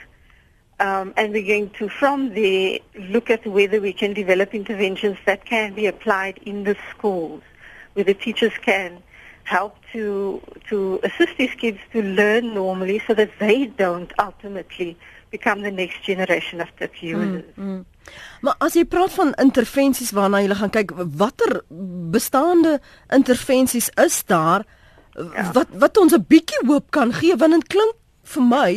Um, and we're going to, from there, look at whether we can develop interventions that can be applied in the schools, where the teachers can help to to assist these kids to learn normally so that they don't ultimately become the next generation of TIC users. Mm, mm. Maar as jy praat van intervensies waarna jy gaan kyk, watter bestaande intervensies is daar ja. wat wat ons 'n bietjie hoop kan gee want dit klink vir my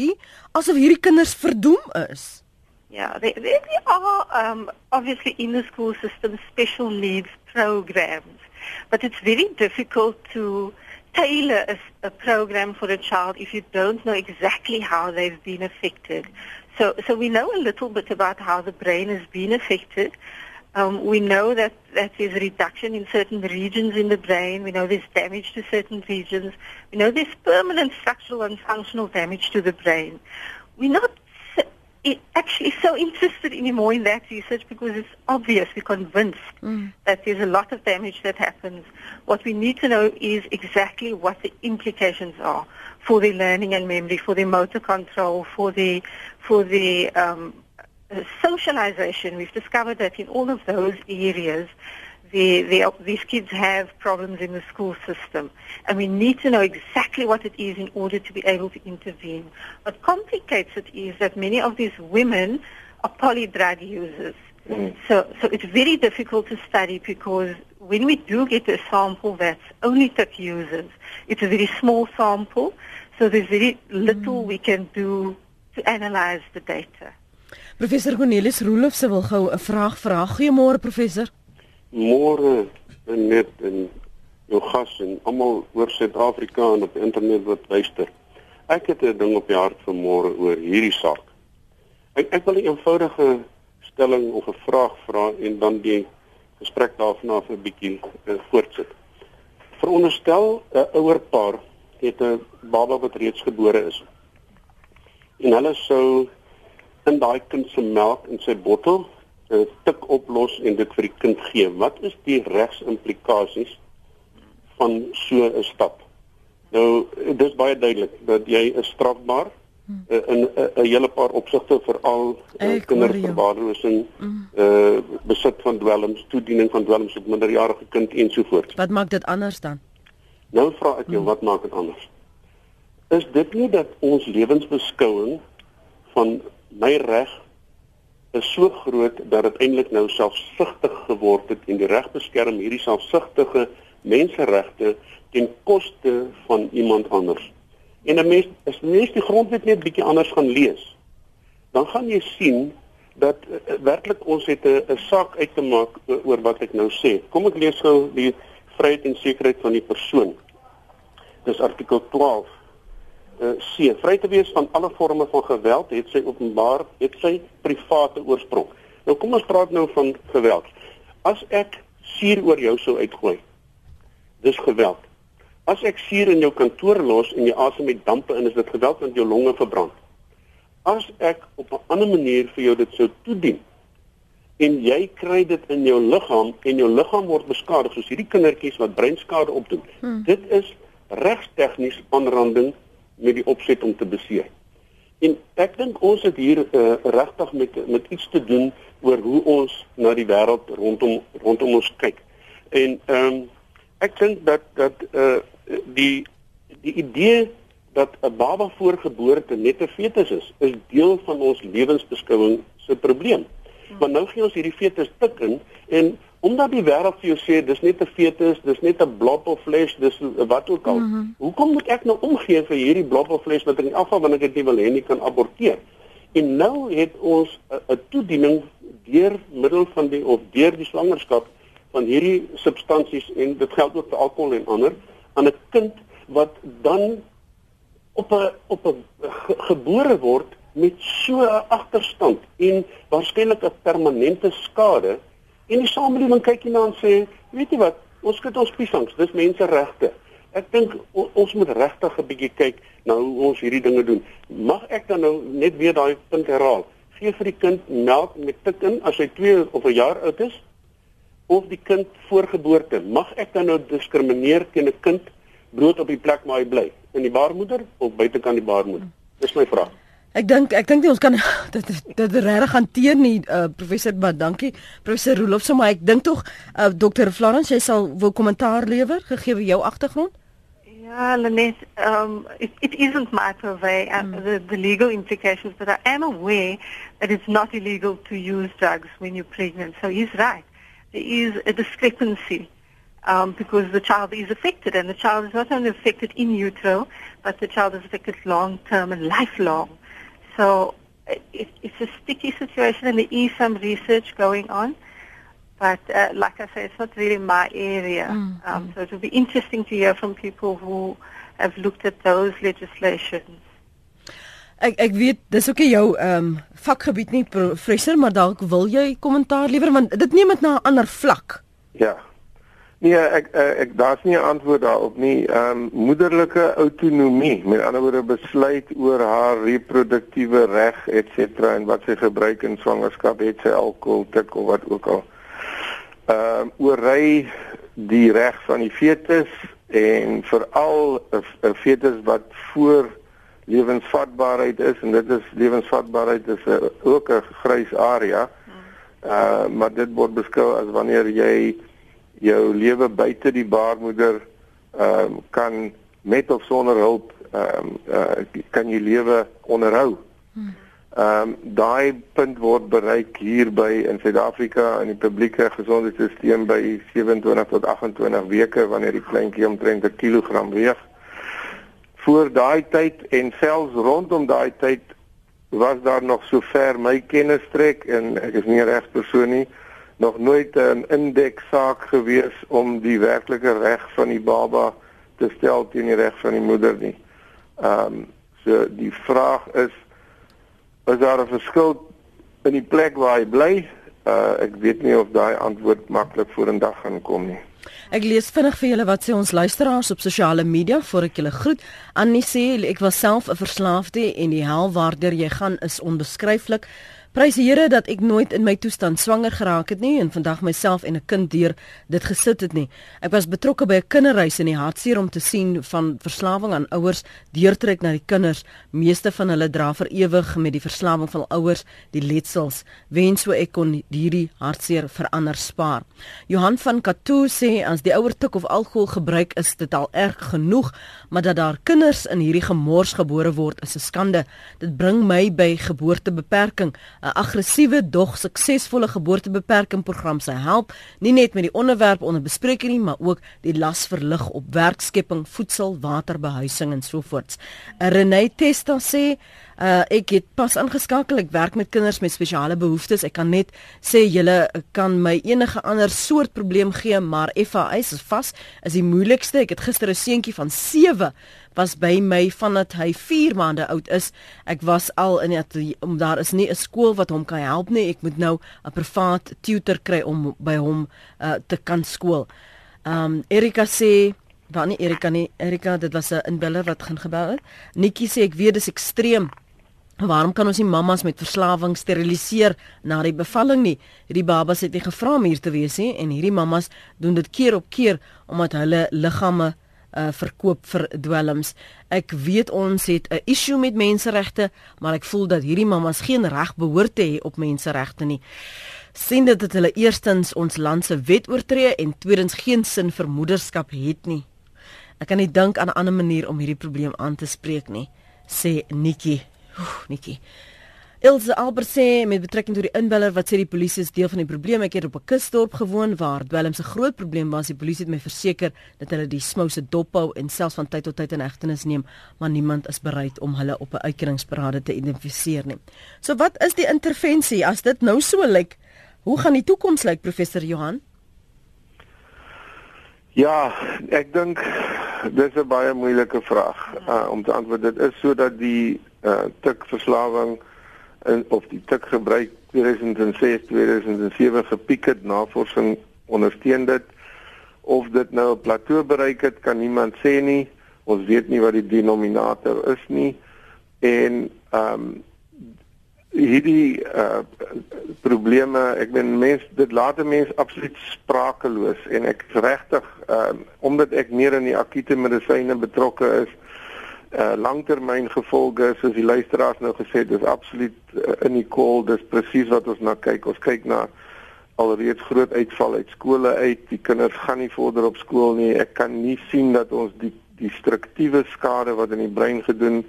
asof hierdie kinders verdoem is. Yeah, they, they, they are um, obviously in the school system special needs programs, but it's very difficult to tailor a, a program for a child if you don't know exactly how they've been affected. So, so we know a little bit about how the brain has been affected. Um, we know that, that there's a reduction in certain regions in the brain. We know there's damage to certain regions. We know there's permanent structural and functional damage to the brain. We're not actually so interested anymore in that research because it's obvious, we're convinced mm. that there's a lot of damage that happens. What we need to know is exactly what the implications are for the learning and memory, for the motor control, for the for the um, socialization. We've discovered that in all of those areas, the, the, these kids have problems in the school system, and we need to know exactly what it is in order to be able to intervene. What complicates it is that many of these women are polydrug users. Mm. So, so it's very difficult to study because when we do get a sample that's only TIC users, it's a very small sample, so there's very little mm. we can do to analyze the data. Professor Cornelis Roelof se wil gou 'n vraag vra. Goeiemôre professor. Môre net en jou gas en almal oor Suid-Afrika en op internet wat luister. Ek het 'n ding op die hart vanmôre oor hierdie saak. Ek ek wil 'n eenvoudige stelling of 'n vraag vra en dan die gesprek daarna vir 'n bietjie uh, voortsit. Veronderstel 'n ouer paar het 'n baba wat reeds gebore is. En hulle sou in daai kind se melk in sy bottel 'n tik oplos en dit vir die kind gee. Wat is die regsimplikasies van so 'n stap? Nou, dit is baie duidelik dat jy is strafbaar uh, in 'n uh, hele paar opsigte veral uh, kinderverwaarlosing, uh besit van dwelms, toediening van dwelms op minderjarige kind ensovoorts. Wat maak dit anders dan? Nou vra ek jou, hmm. wat maak dit anders? Is dit nie dat ons lewensbeskouing van my reg is so groot dat dit eintlik nou selfsugtig geword het en die reg beskerm hierdie selfsugtige menseregte ten koste van iemand anders. En 'n mens as mens die grondwet net bietjie anders gaan lees, dan gaan jy sien dat uh, werklik ons het 'n saak uit te maak oor wat ek nou sê. Kom ek lees gou die vryheid en sekuriteit van die persoon. Dis artikel 12 uh, C vry te wees van alle forme van geweld het sy openbaar het sy private oorsprong. Nou kom ons praat nou van geweld. As ek suur oor jou sou uitgooi. Dis geweld. As ek suur in jou kantoor los en jy asem met dampe in, is dit geweld want jou longe verbrand. As ek op 'n ander manier vir jou dit sou toedien en jy kry dit in jou liggaam en jou liggaam word beskadig soos hierdie kindertjies wat breinskade opdoen. Hmm. Dit is regstegnies aanranding met die opset om te beseer. En ek dink ons het hier uh, regtig met met iets te doen oor hoe ons na die wêreld rondom rondom ons kyk. En ehm um, ek dink dat dat uh die die idee dat 'n baba voor geboorte net 'n fetus is, is deel van ons lewensbeskouing se probleem. Maar nou gee ons hierdie fetus tik in en omdat die wêreld vir jou sê dis net 'n fetus, dis net 'n blob of vlees, dis wat ook al. Mm -hmm. Hoekom moet ek nou omgee vir hierdie blob of vlees wat in afval wanneer ek dit nie wil hê nie kan aborteer? En nou het ons 'n toediening deur middel van die of deur die swangerskap van hierdie substansies en dit geld ook vir alkohol en ander aan 'n kind wat dan op 'n op 'n ge, gebore word met so 'n agterstand en waarskynlik 'n permanente skade en die samelewing kyk hierna en sê, weet jy wat, ons kyk ons piesangs, dis menseregte. Ek dink ons moet regtig 'n bietjie kyk na hoe ons hierdie dinge doen. Mag ek dan nou net weer daai punt herhaal? Gee vir die kind melk met tik in as hy 2 of 'n jaar oud is of die kind voorgeboorte. Mag ek dan nou diskrimineer teen 'n kind brood op die plek waar hy bly? In die baarmoeder of buitekant die baarmoeder? Dis my vraag. Ek dink ek dink nie ons kan dit dit regtig hanteer nie uh, professor Bad dankie professor Rolof so maar ek dink tog uh, dokter Florence jy sal wil kommentaar lewer gegee jou agtergrond Ja, Lenet, um, it, it isn't my purvey, uh, mm. the, the legal implications, but I am aware that it's not illegal to use drugs when you're pregnant. So he's right. There is a discrepancy um, because the child is affected, and the child is not only affected in utero, but the child is affected long term and lifelong. So it, it's a sticky situation, and there is some research going on. But uh, like I say, it's not really my area. Mm, um, mm. So it will be interesting to hear from people who have looked at those legislations. Ek ek weet dis ook jou ehm um, vakgebied nie professor maar dalk wil jy kommentaar liewer want dit neem dit na 'n ander vlak. Ja. Nee, ek ek, ek daar's nie 'n antwoord daarop nie. Ehm um, moederlike autonomie, met ander woorde besluit oor haar reproduktiewe reg et cetera en wat sy gebruik in swangerskap, het sy alkohol, tik of wat ook al ehm uh, oorry die reg van die fetus en veral 'n fetus wat voor lewensvatbaarheid is en dit is lewensvatbaarheid is 'n ook 'n grys area. Uh maar dit word beskou as wanneer jy jou lewe buite die baarmoeder ehm uh, kan met of sonder hulp ehm um, uh kan jy lewe onderhou. Hmm. Ehm um, daai punt word bereik hier by in Suid-Afrika in die publieke gesondheidstelsel by 27 tot 28 weke wanneer die kleintjie omtrent 'n kilogram weeg. Voor daai tyd en selfs rondom daai tyd was daar nog so ver my kennis trek en ek is nie reg persoon nie nog nooit 'n indeksaak gewees om die werklike reg van die baba te stel teen die reg van die moeder nie. Ehm um, so die vraag is is daar 'n verskil in die plek waar hy bly? Uh ek weet nie of daai antwoord maklik vorendag gaan kom nie. Ek lees vinnig vir julle wat sê ons luisteraars op sosiale media voor ek julle groet. Annie sê ek was self 'n verslaafde en die hel waardeur jy gaan is onbeskryflik. Prys die Here dat ek nooit in my toestand swanger geraak het nie en vandag myself en 'n kind deur dit gesit het nie. Ek was betrokke by 'n kinderreis in die hartseer om te sien van verslawing aan ouers deurtrek na die kinders. Meeste van hulle dra vir ewig met die verslawing van ouers die letsels. Wens so ek kon hierdie hartseer verander spaar. Johan van Katoo sê as die ouer tik of alkohol gebruik is dit al erg genoeg, maar dat daar kinders in hierdie gemors gebore word is 'n skande. Dit bring my by geboortebeperking 'n aggressiewe dog suksesvolle geboortebeperking program sou help, nie net met die onderwerp onder bespreking nie, maar ook die las verlig op werkskepping, voedsel, water, behuising en so voort. Renée Testa sê Uh ek het pas aangeskakel. Ek werk met kinders met spesiale behoeftes. Ek kan net sê julle kan my enige ander soort probleem gee, maar FAS is vas. Is die moeilikste. Ek het gister 'n seentjie van 7 was by my vandat hy 4 maande oud is. Ek was al in het, om daar is nie 'n skool wat hom kan help nie. Ek moet nou 'n privaat tutor kry om by hom uh, te kan skool. Um Erika sê Dan nie Erika nie. Erika, dit was 'n inbeller wat gaan gebel het. Nikki sê ek weet dis ekstreem. Waarom kan ons nie mammas met verslawing steriliseer na die bevalling nie? Hierdie babas het nie gevra om hier te wees nie en hierdie mammas doen dit keer op keer omdat hulle liggame uh, verkoop vir dwelms. Ek weet ons het 'n issue met menseregte, maar ek voel dat hierdie mammas geen reg behoort te hê op menseregte nie. Sien dit dat hulle eerstens ons land se wet oortree en tweedens geen sin vir moederskap het nie. Ek kan nie dink aan 'n ander manier om hierdie probleem aan te spreek nie, sê Nikki Oef, Nikki. Ilse Albert sê met betrekking tot die inbeller wat sê die polisie is deel van die probleem. Ek het op 'n kusdorp gewoon waar dwelms 'n groot probleem was. Die polisie het my verseker dat hulle die smouse dophou en selfs van tyd tot tyd in hegtenis neem, maar niemand is bereid om hulle op 'n uitkeringsparade te identifiseer nie. So wat is die intervensie as dit nou so lyk? Hoe gaan die toekoms lyk, professor Johan? Ja, ek dink Dis 'n baie moeilike vraag uh, om te antwoord. Dit is sodat die uh, tikverslawing in of die tikgebruik 2006 2007 gepiek het. Navorsing ondersteun dit. Of dit nou 'n plateau bereik het, kan niemand sê nie. Ons weet nie wat die denominator is nie. En ehm um, hierdie uh probleme ek ben mens dit laat 'n mens absoluut sprakeloos en ek is regtig uh omdat ek meer in die akute medisyne betrokke is uh langtermyn gevolge soos die luisteraars nou gesê het dis absoluut uh, in die kol dis presies wat ons na kyk. Ons kyk na alreeds groot uitval uit skole uit. Die kinders gaan nie vorder op skool nie. Ek kan nie sien dat ons die die struktiewe skade wat in die brein gedoen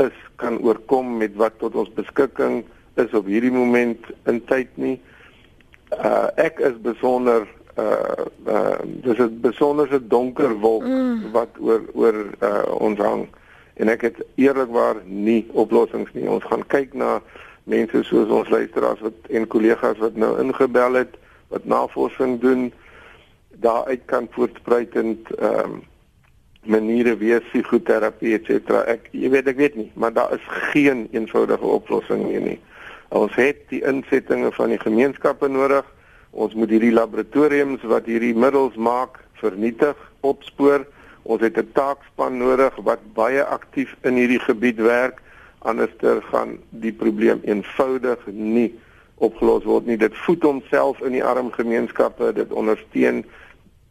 is kan oorkom met wat tot ons beskikking is op hierdie moment in tyd nie. Uh ek is besonder uh uh dis 'n besonderse donker wolk mm. wat oor oor uh ons hang en ek het eerlikwaar nie oplossings nie. Ons gaan kyk na mense soos ons luisteraars wat en kollegas wat nou ingebel het wat navorsing doen daaruit kan voortspruitend ehm um, maniere wees psigoterapie et cetera. Ek jy weet ek weet nie, maar daar is geen eenvoudige oplossing hier nie. Ons het die insettinge van die gemeenskappe nodig. Ons moet hierdie laboratoriums wat hierdie middels maak vernietig, opspoor. Ons het 'n taakspan nodig wat baie aktief in hierdie gebied werk. Anderster gaan die probleem eenvoudig nie opgelos word nie. Dit voed homself in die arm gemeenskappe, dit ondersteun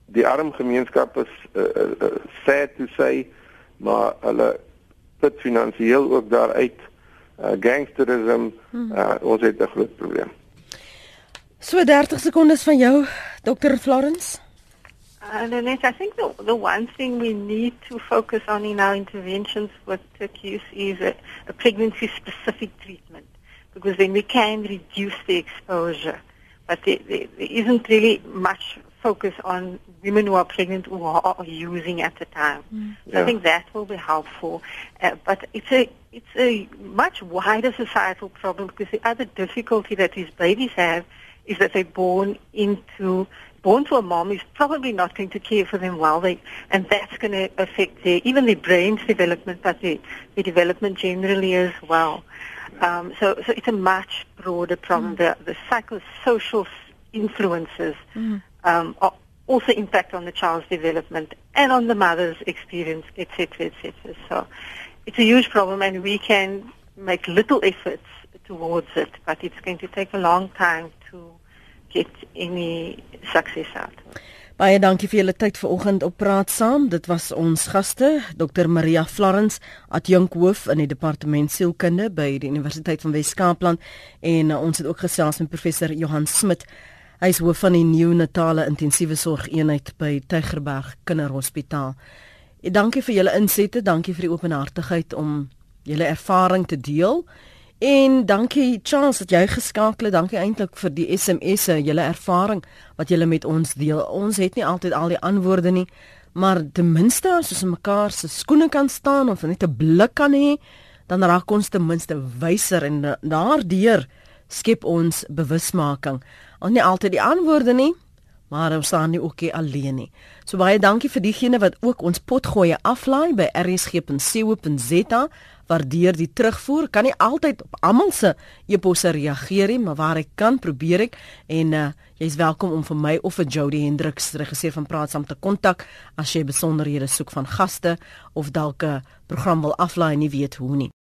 die arm gemeenskap is uh, uh, sad to say maar hulle put finansiëel ook daaruit uh, gangsterisme uh, ons het 'n groot probleem. So 30 sekondes van jou Dr Florence And then I think the, the one thing we need to focus on in our interventions with use is a, a pregnancy-specific treatment because then we can reduce the exposure. But there, there, there isn't really much focus on women who are pregnant who are using at the time. Mm. So yeah. I think that will be helpful. Uh, but it's a it's a much wider societal problem because the other difficulty that these babies have is that they're born into born to a mom who's probably not going to care for them well, they, and that's going to affect their even their brain's development, but their, their development generally as well. Um, so, so it's a much broader problem. Mm. The, the psychosocial influences mm. um, also impact on the child's development and on the mother's experience, etc., etc. So it's a huge problem, and we can make little efforts towards it, but it's going to take a long time any success out of it. Baie dankie vir julle tyd vanoggend op praat saam. Dit was ons gaste, Dr Maria Florence, adjunkhoof in die departement sielkunde by die Universiteit van Wes-Kaapland en uh, ons het ook gesels met professor Johan Smit. Hy is hoof van die neonatale intensiewe sorg eenheid by Tygerberg Kinderhospitaal. Ek dankie vir julle insette, dankie vir die openhartigheid om julle ervaring te deel. En dankie Charles dat jy geskakel het. Dankie eintlik vir die SMS'e, julle ervaring wat julle met ons deel. Ons het nie altyd al die antwoorde nie, maar ten minste as ons mekaar se skoene kan staan of net 'n blik kan hê, dan raak ons ten minste wyser en daardeur skep ons bewusmaking. Ons nie altyd die antwoorde nie, maar ons staan nie ook nie alleen nie. So baie dankie vir diegene wat ook ons potgoeie aflaai by rsg.co.za. Waardeer die terugvoer. Kan nie altyd op almal se eposse reageer nie, maar waar ek kan, probeer ek en uh, jy's welkom om vir my of vir Jody Hendriks, regisseur van Praat saam te kontak as jy besonderhede soek van gaste of dalk 'n program wil aflaai en nie weet hoe nie.